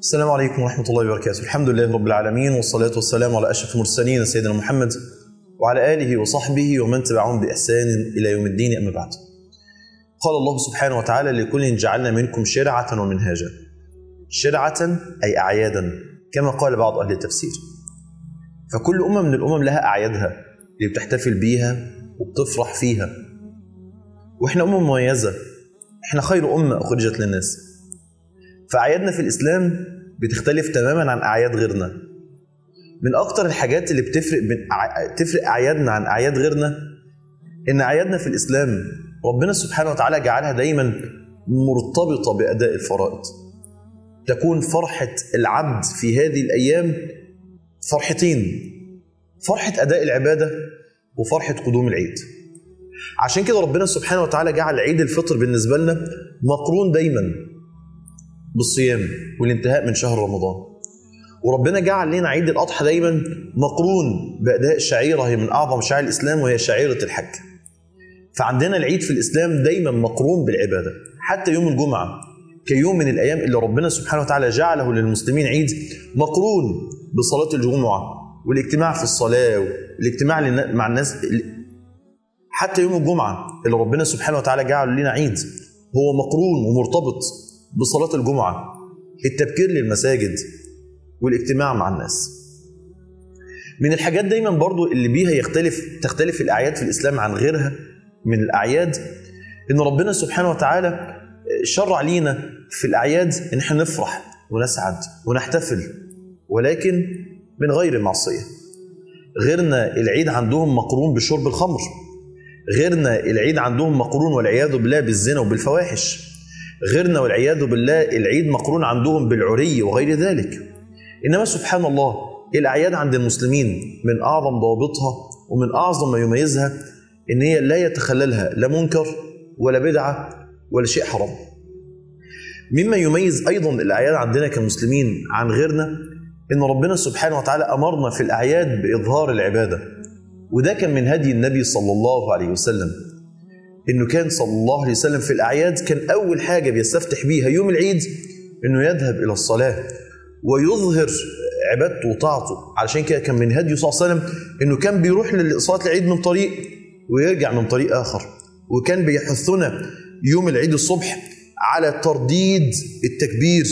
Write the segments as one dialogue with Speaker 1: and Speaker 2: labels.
Speaker 1: السلام عليكم ورحمة الله وبركاته. الحمد لله رب العالمين والصلاة والسلام على أشرف المرسلين سيدنا محمد وعلى آله وصحبه ومن تبعهم بإحسان إلى يوم الدين أما بعد. قال الله سبحانه وتعالى لكل جعلنا منكم شرعة ومنهاجا. شرعة أي أعيادا كما قال بعض أهل التفسير. فكل أمة من الأمم لها أعيادها اللي بتحتفل بيها وبتفرح فيها. وإحنا أمة مميزة. إحنا خير أمة أخرجت للناس. فأعيادنا في الإسلام بتختلف تماما عن أعياد غيرنا. من أكتر الحاجات اللي بتفرق بين تفرق أعيادنا عن أعياد غيرنا إن أعيادنا في الإسلام ربنا سبحانه وتعالى جعلها دايما مرتبطة بأداء الفرائض. تكون فرحة العبد في هذه الأيام فرحتين فرحة أداء العبادة وفرحة قدوم العيد. عشان كده ربنا سبحانه وتعالى جعل عيد الفطر بالنسبة لنا مقرون دايما. بالصيام والانتهاء من شهر رمضان. وربنا جعل لنا عيد الأضحى دايما مقرون بأداء شعيرة هي من أعظم شعائر الإسلام وهي شعيرة الحج. فعندنا العيد في الإسلام دايما مقرون بالعبادة حتى يوم الجمعة كيوم من الأيام اللي ربنا سبحانه وتعالى جعله للمسلمين عيد مقرون بصلاة الجمعة والاجتماع في الصلاة والاجتماع مع الناس حتى يوم الجمعة اللي ربنا سبحانه وتعالى جعله لنا عيد هو مقرون ومرتبط بصلاة الجمعة التبكير للمساجد والاجتماع مع الناس. من الحاجات دايما برضو اللي بيها يختلف تختلف الأعياد في الإسلام عن غيرها من الأعياد إن ربنا سبحانه وتعالى شرع لينا في الأعياد إن إحنا نفرح ونسعد ونحتفل ولكن من غير معصية. غيرنا العيد عندهم مقرون بشرب الخمر. غيرنا العيد عندهم مقرون والعياذ بالله بالزنا وبالفواحش. غيرنا والعياذ بالله العيد مقرون عندهم بالعري وغير ذلك. إنما سبحان الله الأعياد عند المسلمين من أعظم ضوابطها ومن أعظم ما يميزها إن هي لا يتخللها لا منكر ولا بدعة ولا شيء حرام. مما يميز أيضا الأعياد عندنا كمسلمين عن غيرنا إن ربنا سبحانه وتعالى أمرنا في الأعياد بإظهار العبادة. وده كان من هدي النبي صلى الله عليه وسلم. إنه كان صلى الله عليه وسلم في الأعياد كان أول حاجة بيستفتح بيها يوم العيد إنه يذهب إلى الصلاة ويظهر عبادته وطاعته. علشان كده كان من هديه صلى الله عليه وسلم إنه كان بيروح لصلاه العيد من طريق ويرجع من طريق آخر. وكان بيحثنا يوم العيد الصبح على ترديد التكبير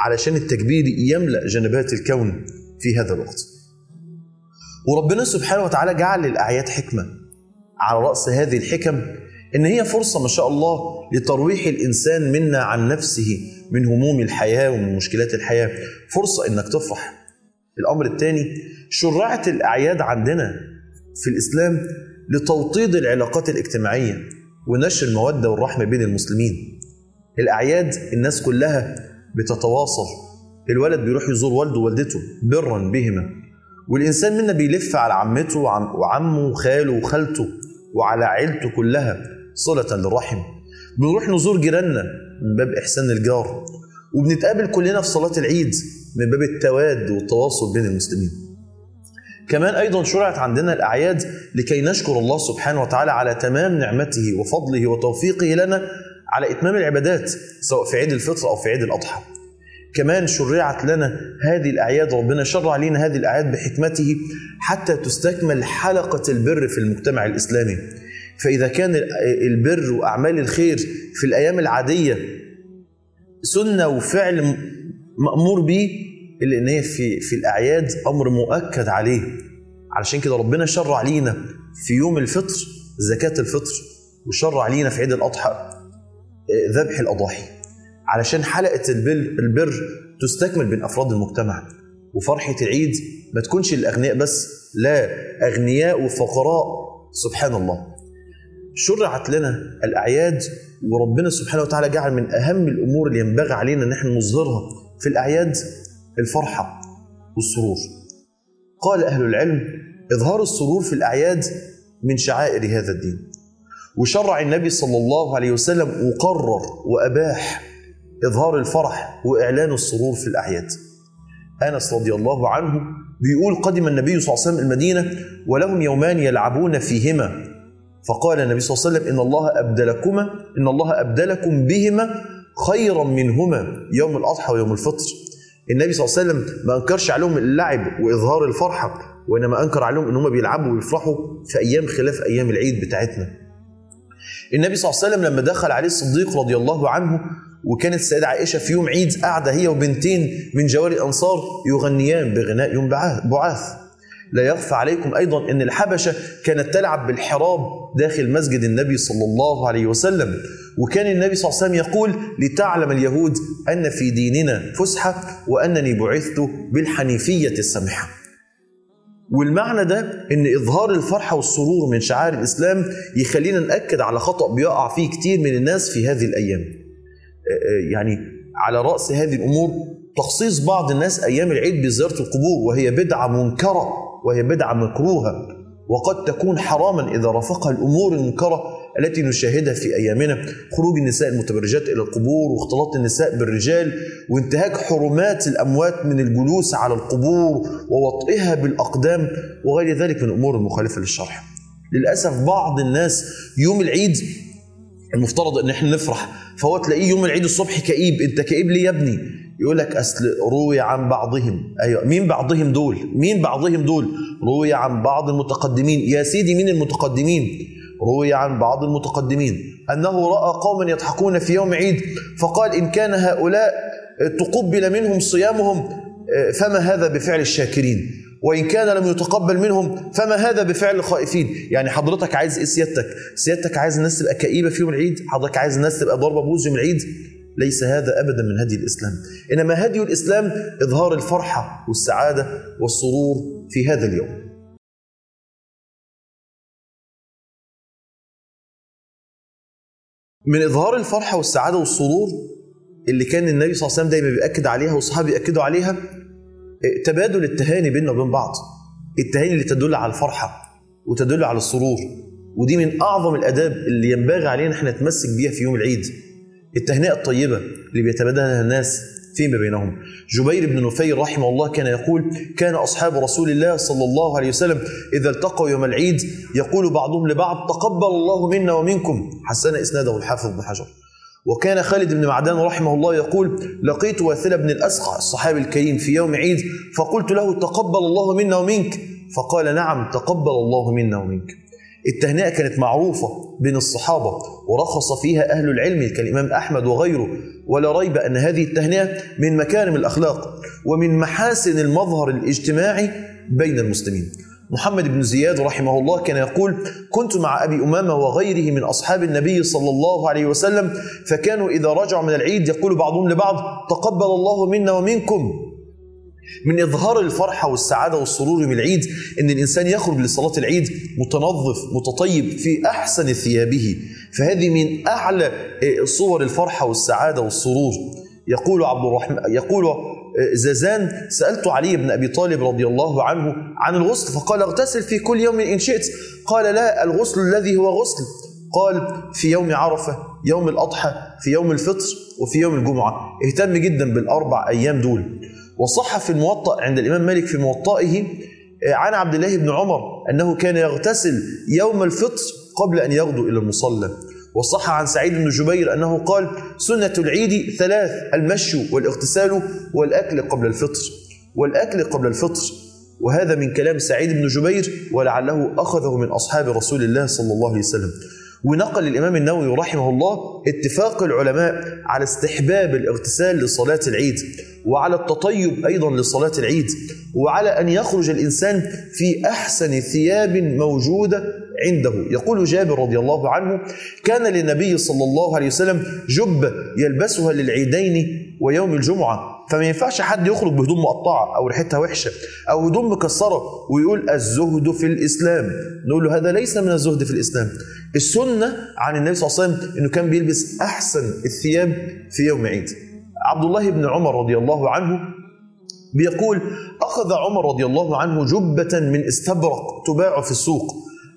Speaker 1: علشان التكبير يملأ جنبات الكون في هذا الوقت. وربنا سبحانه وتعالى جعل للأعياد حكمة على رأس هذه الحكم إن هي فرصة ما شاء الله لترويح الإنسان منا عن نفسه من هموم الحياة ومن مشكلات الحياة. فرصة إنك تفرح. الأمر الثاني شرعت الأعياد عندنا في الإسلام لتوطيد العلاقات الاجتماعية ونشر المودة والرحمة بين المسلمين. الأعياد الناس كلها بتتواصل. الولد بيروح يزور والده ووالدته برا بهما. والإنسان منا بيلف على عمته وعمه وخاله وخالته وعلى عيلته كلها. صلة للرحم. بنروح نزور جيراننا من باب إحسان الجار وبنتقابل كلنا في صلاة العيد من باب التواد والتواصل بين المسلمين. كمان أيضا شرعت عندنا الأعياد لكي نشكر الله سبحانه وتعالى على تمام نعمته وفضله وتوفيقه لنا على إتمام العبادات سواء في عيد الفطر أو في عيد الأضحى. كمان شرعت لنا هذه الأعياد ربنا شرع لنا هذه الأعياد بحكمته حتى تستكمل حلقة البر في المجتمع الإسلامي. فإذا كان البر وأعمال الخير في الأيام العادية سنة وفعل مأمور به إلا إن هي في في الأعياد أمر مؤكد عليه. علشان كده ربنا شرع لينا في يوم الفطر زكاة الفطر وشرع لينا في عيد الأضحى ذبح الأضاحي. علشان حلقة البر تستكمل بين أفراد المجتمع وفرحة العيد ما تكونش للأغنياء بس لا أغنياء وفقراء. سبحان الله. شرعت لنا الأعياد وربنا سبحانه وتعالى جعل من أهم الأمور اللي ينبغي علينا أن إحنا نظهرها في الأعياد الفرحة والسرور. قال أهل العلم إظهار السرور في الأعياد من شعائر هذا الدين. وشرع النبي صلى الله عليه وسلم وقرر وأباح إظهار الفرح وإعلان السرور في الأعياد. أنس رضي الله عنه بيقول قدم النبي صلى الله عليه وسلم المدينة ولهم يومان يلعبون فيهما. فقال النبي صلى الله عليه وسلم إن الله أبدلكما إن الله أبدلكم بهما خيرا منهما يوم الأضحى ويوم الفطر. النبي صلى الله عليه وسلم ما أنكرش عليهم اللعب وإظهار الفرحه وإنما أنكر عليهم إن هم بيلعبوا ويفرحوا في أيام خلاف أيام العيد بتاعتنا. النبي صلى الله عليه وسلم لما دخل عليه الصديق رضي الله عنه وكانت السيدة عائشة في يوم عيد قاعدة هي وبنتين من جواري الأنصار يغنيان بغناء يوم بعاث. لا يخفى عليكم أيضا أن الحبشة كانت تلعب بالحراب داخل مسجد النبي صلى الله عليه وسلم. وكان النبي صلى الله عليه وسلم يقول لتعلم اليهود أن في ديننا فسحة وأنني بعثت بالحنيفية السمحة. والمعنى ده إن إظهار الفرحه والسرور من شعائر الإسلام يخلينا نأكد على خطأ بيقع فيه كتير من الناس في هذه الأيام. يعني على رأس هذه الأمور تخصيص بعض الناس أيام العيد بزيارة القبور وهي بدعة منكرة وهي بدعة مكروهة. وقد تكون حراما إذا رافقها الأمور المنكرة التي نشاهدها في أيامنا. خروج النساء المتبرجات إلى القبور واختلاط النساء بالرجال وانتهاك حرمات الأموات من الجلوس على القبور ووطئها بالأقدام وغير ذلك من الأمور المخالفة للشرع. للأسف بعض الناس يوم العيد المفترض إن إحنا نفرح فهو تلاقيه يوم العيد الصبح كئيب أنت كئيب ليه يا ابني؟ يقول لك أصل روي عن بعضهم. أيوه. مين بعضهم دول؟ مين بعضهم دول؟ روي عن بعض المتقدمين. يا سيدي مين المتقدمين؟ روي عن بعض المتقدمين. أنه رأى قوما يضحكون في يوم عيد فقال إن كان هؤلاء تقبل منهم صيامهم فما هذا بفعل الشاكرين؟ وإن كان لم يتقبل منهم فما هذا بفعل الخائفين؟ يعني حضرتك عايز إيه سيادتك؟ سيادتك عايز الناس تبقى كئيبة في يوم العيد؟ حضرتك عايز الناس تبقى ضربة بوز يوم العيد؟ ليس هذا أبدا من هدي الإسلام. إنما هدي الإسلام إظهار الفرحة والسعادة والسرور في هذا اليوم. من إظهار الفرحة والسعادة والسرور اللي كان النبي صلى الله عليه وسلم دايما بيأكد عليها والصحابة بيأكدوا عليها تبادل التهاني بيننا وبين بعض. التهاني اللي تدل على الفرحة وتدل على السرور. ودي من أعظم الأداب اللي ينبغي علينا إحنا نتمسك بيها في يوم العيد. التهنئة الطيبة اللي بيتبادلها الناس فيما بينهم. جبير بن نفير رحمه الله كان يقول كان أصحاب رسول الله صلى الله عليه وسلم إذا التقوا يوم العيد يقول بعضهم لبعض تقبل الله منا ومنكم حسن إسناده الحافظ بن حجر. وكان خالد بن معدان رحمه الله يقول لقيت واثلة بن الأسقع الصحابي الكريم في يوم عيد فقلت له تقبل الله منا ومنك فقال نعم تقبل الله منا ومنك التهنئة كانت معروفة بين الصحابة ورخص فيها أهل العلم كالإمام أحمد وغيره ولا ريب أن هذه التهنئة من مكارم الأخلاق ومن محاسن المظهر الاجتماعي بين المسلمين. محمد بن زياد رحمه الله كان يقول كنت مع أبي أمامة وغيره من أصحاب النبي صلى الله عليه وسلم فكانوا إذا رجعوا من العيد يقول بعضهم لبعض تقبل الله منا ومنكم من إظهار الفرحة والسعادة والسرور من العيد أن الإنسان يخرج لصلاة العيد متنظف متطيب في أحسن ثيابه. فهذه من أعلى صور الفرحة والسعادة والسرور. يقول عبد الرحمن يقول زازان سألت علي بن أبي طالب رضي الله عنه عن الغسل فقال اغتسل في كل يوم إن شئت. قال لا الغسل الذي هو غسل. قال في يوم عرفة يوم الأضحى في يوم الفطر وفي يوم الجمعة. اهتم جدا بالأربع أيام دول. وصح في الموطأ عند الإمام مالك في موطئه عن عبد الله بن عمر أنه كان يغتسل يوم الفطر قبل أن يغدو إلى المصلى. وصح عن سعيد بن جبير أنه قال سنة العيد ثلاث المشي والاغتسال والأكل قبل الفطر والأكل قبل الفطر. وهذا من كلام سعيد بن جبير ولعله أخذه من أصحاب رسول الله صلى الله عليه وسلم. ونقل الإمام النووي رحمه الله اتفاق العلماء على استحباب الاغتسال لصلاة العيد وعلى التطيب أيضا لصلاة العيد وعلى أن يخرج الإنسان في أحسن ثياب موجودة عنده. يقول جابر رضي الله عنه كان للنبي صلى الله عليه وسلم جبة يلبسها للعيدين ويوم الجمعة فما ينفعش حد يخرج بهدوم مقطعة أو ريحتها وحشة أو هدوم مكسرة ويقول الزهد في الإسلام. نقول له هذا ليس من الزهد في الإسلام. السنة عن النبي صلى الله عليه وسلم أنه كان بيلبس أحسن الثياب في يوم عيد. عبد الله بن عمر رضي الله عنه بيقول أخذ عمر رضي الله عنه جبة من استبرق تباع في السوق.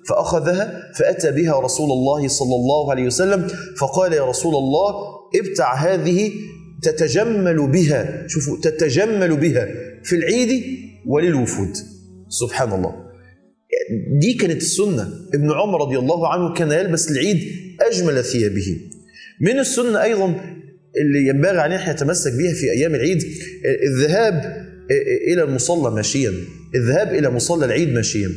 Speaker 1: فأخذها فأتى بها رسول الله صلى الله عليه وسلم. فقال يا رسول الله ابتع هذه تتجمل بها. شوفوا تتجمل بها في العيد وللوفود. سبحان الله دي كانت السنة. ابن عمر رضي الله عنه كان يلبس العيد أجمل ثيابه. من السنة أيضا اللي ينبغي علينا إحنا نتمسك بيها في أيام العيد الذهاب إلى المصلى ماشيا. الذهاب إلى مصلى العيد ماشيا.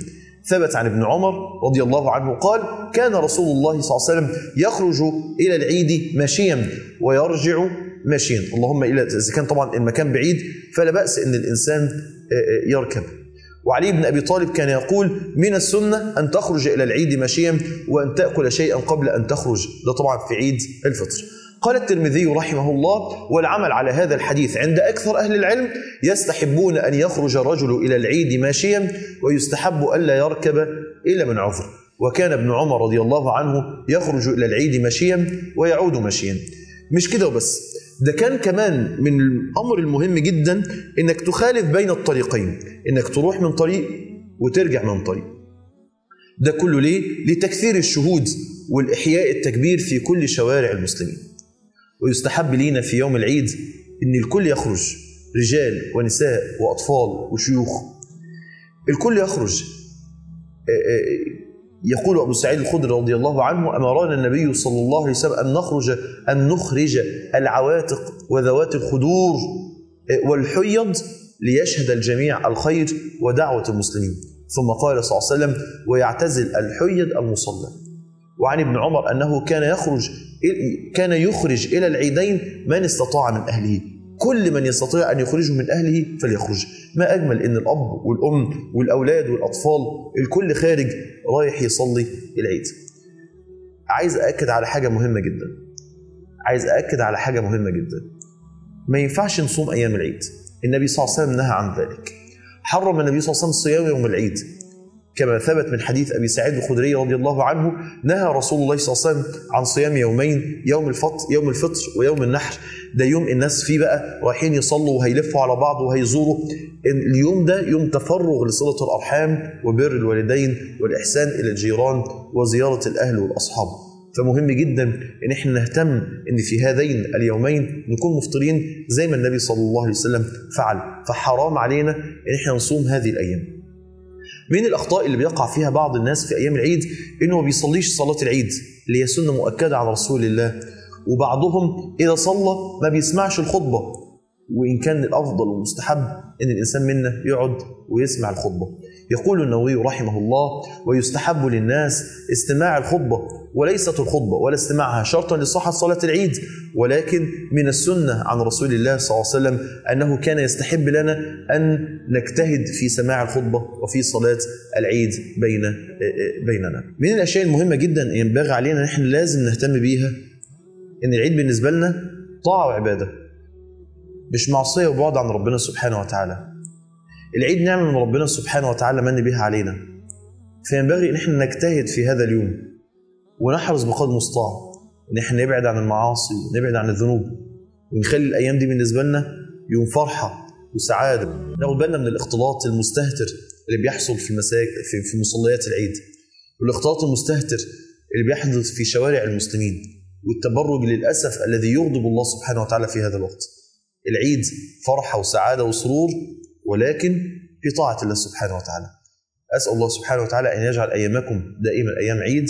Speaker 1: ثبت عن ابن عمر رضي الله عنه قال كان رسول الله صلى الله عليه وسلم يخرج إلى العيد ماشيا ويرجع ماشيا اللهم إلى إذا كان طبعا المكان بعيد فلا بأس إن الإنسان يركب. وعلي بن أبي طالب كان يقول من السنة أن تخرج إلى العيد ماشيا وأن تأكل شيئا قبل أن تخرج. ده طبعا في عيد الفطر. قال الترمذي رحمه الله والعمل على هذا الحديث عند أكثر أهل العلم يستحبون أن يخرج الرجل إلى العيد ماشيا ويستحب الا يركب إلا من عذر. وكان ابن عمر رضي الله عنه يخرج إلى العيد ماشيا ويعود ماشيا مش كده وبس. ده كان كمان من الأمر المهم جدا إنك تخالف بين الطريقين إنك تروح من طريق وترجع من طريق. ده كله ليه؟ لتكثير الشهود والإحياء التكبير في كل شوارع المسلمين. ويستحب لينا في يوم العيد إن الكل يخرج رجال ونساء وأطفال وشيوخ. الكل يخرج. يقول أبو سعيد الخدري رضي الله عنه أمرنا النبي صلى الله عليه وسلم أن نخرج أن نخرج العواتق وذوات الخدور والحيض ليشهد الجميع الخير ودعوة المسلمين. ثم قال صلى الله عليه وسلم ويعتزل الحيض المصلى. وعن ابن عمر أنه كان يخرج كان يخرج إلى العيدين من استطاع من أهله. كل من يستطيع أن يخرجه من أهله فليخرج. ما أجمل إن الأب والأم والأولاد والأطفال الكل خارج رايح يصلي العيد. عايز أأكد على حاجة مهمة جدا. عايز أأكد على حاجة مهمة جدا. ما ينفعش نصوم أيام العيد. النبي صلى الله عليه وسلم نهى عن ذلك. حرم النبي صلى الله عليه وسلم صيام يوم العيد. كما ثبت من حديث أبي سعيد الخدري رضي الله عنه نهى رسول الله صلى الله عليه وسلم عن صيام يومين يوم الفطر يوم الفطر ويوم النحر. ده يوم الناس فيه بقى رايحين يصلوا وهيلفوا على بعض وهيزوروا. اليوم ده يوم تفرغ لصلة الأرحام وبر الوالدين والإحسان إلى الجيران وزيارة الأهل والأصحاب. فمهم جدا إن إحنا نهتم إن في هذين اليومين نكون مفطرين زي ما النبي صلى الله عليه وسلم فعل. فحرام علينا إن إحنا نصوم هذه الأيام. من الأخطاء اللي بيقع فيها بعض الناس في أيام العيد إنه ما بيصليش صلاة العيد اللي هي سنه مؤكدة عن رسول الله. وبعضهم إذا صلى ما بيسمعش الخطبة وإن كان الأفضل والمستحب إن الإنسان منا يقعد ويسمع الخطبة يقول النووي رحمه الله ويستحب للناس استماع الخطبة وليست الخطبة ولا استماعها شرطا لصحة صلاة العيد ولكن من السنة عن رسول الله صلى الله عليه وسلم أنه كان يستحب لنا أن نجتهد في سماع الخطبة وفي صلاة العيد بين بيننا. من الأشياء المهمة جدا ينبغي علينا إن إحنا لازم نهتم بيها إن العيد بالنسبة لنا طاعة وعبادة. مش معصية وبعد عن ربنا سبحانه وتعالى. العيد نعمة من ربنا سبحانه وتعالى من بها علينا. فينبغي إن إحنا نجتهد في هذا اليوم ونحرص بقدر المستطاع إن إحنا نبعد عن المعاصي ونبعد عن الذنوب ونخلي الأيام دي بالنسبة لنا يوم فرحة وسعادة ناخد بالنا من الاختلاط المستهتر اللي بيحصل في المساجد في, في مصليات العيد والاختلاط المستهتر اللي بيحدث في شوارع المسلمين والتبرج للأسف الذي يغضب الله سبحانه وتعالى في هذا الوقت. العيد فرحة وسعادة وسرور ولكن في طاعة الله سبحانه وتعالى. أسأل الله سبحانه وتعالى أن يجعل أيامكم دائما أيام عيد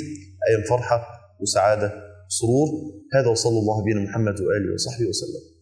Speaker 1: أيام فرحة وسعادة سرور هذا وصلى الله بنا محمد وآله وصحبه وسلم.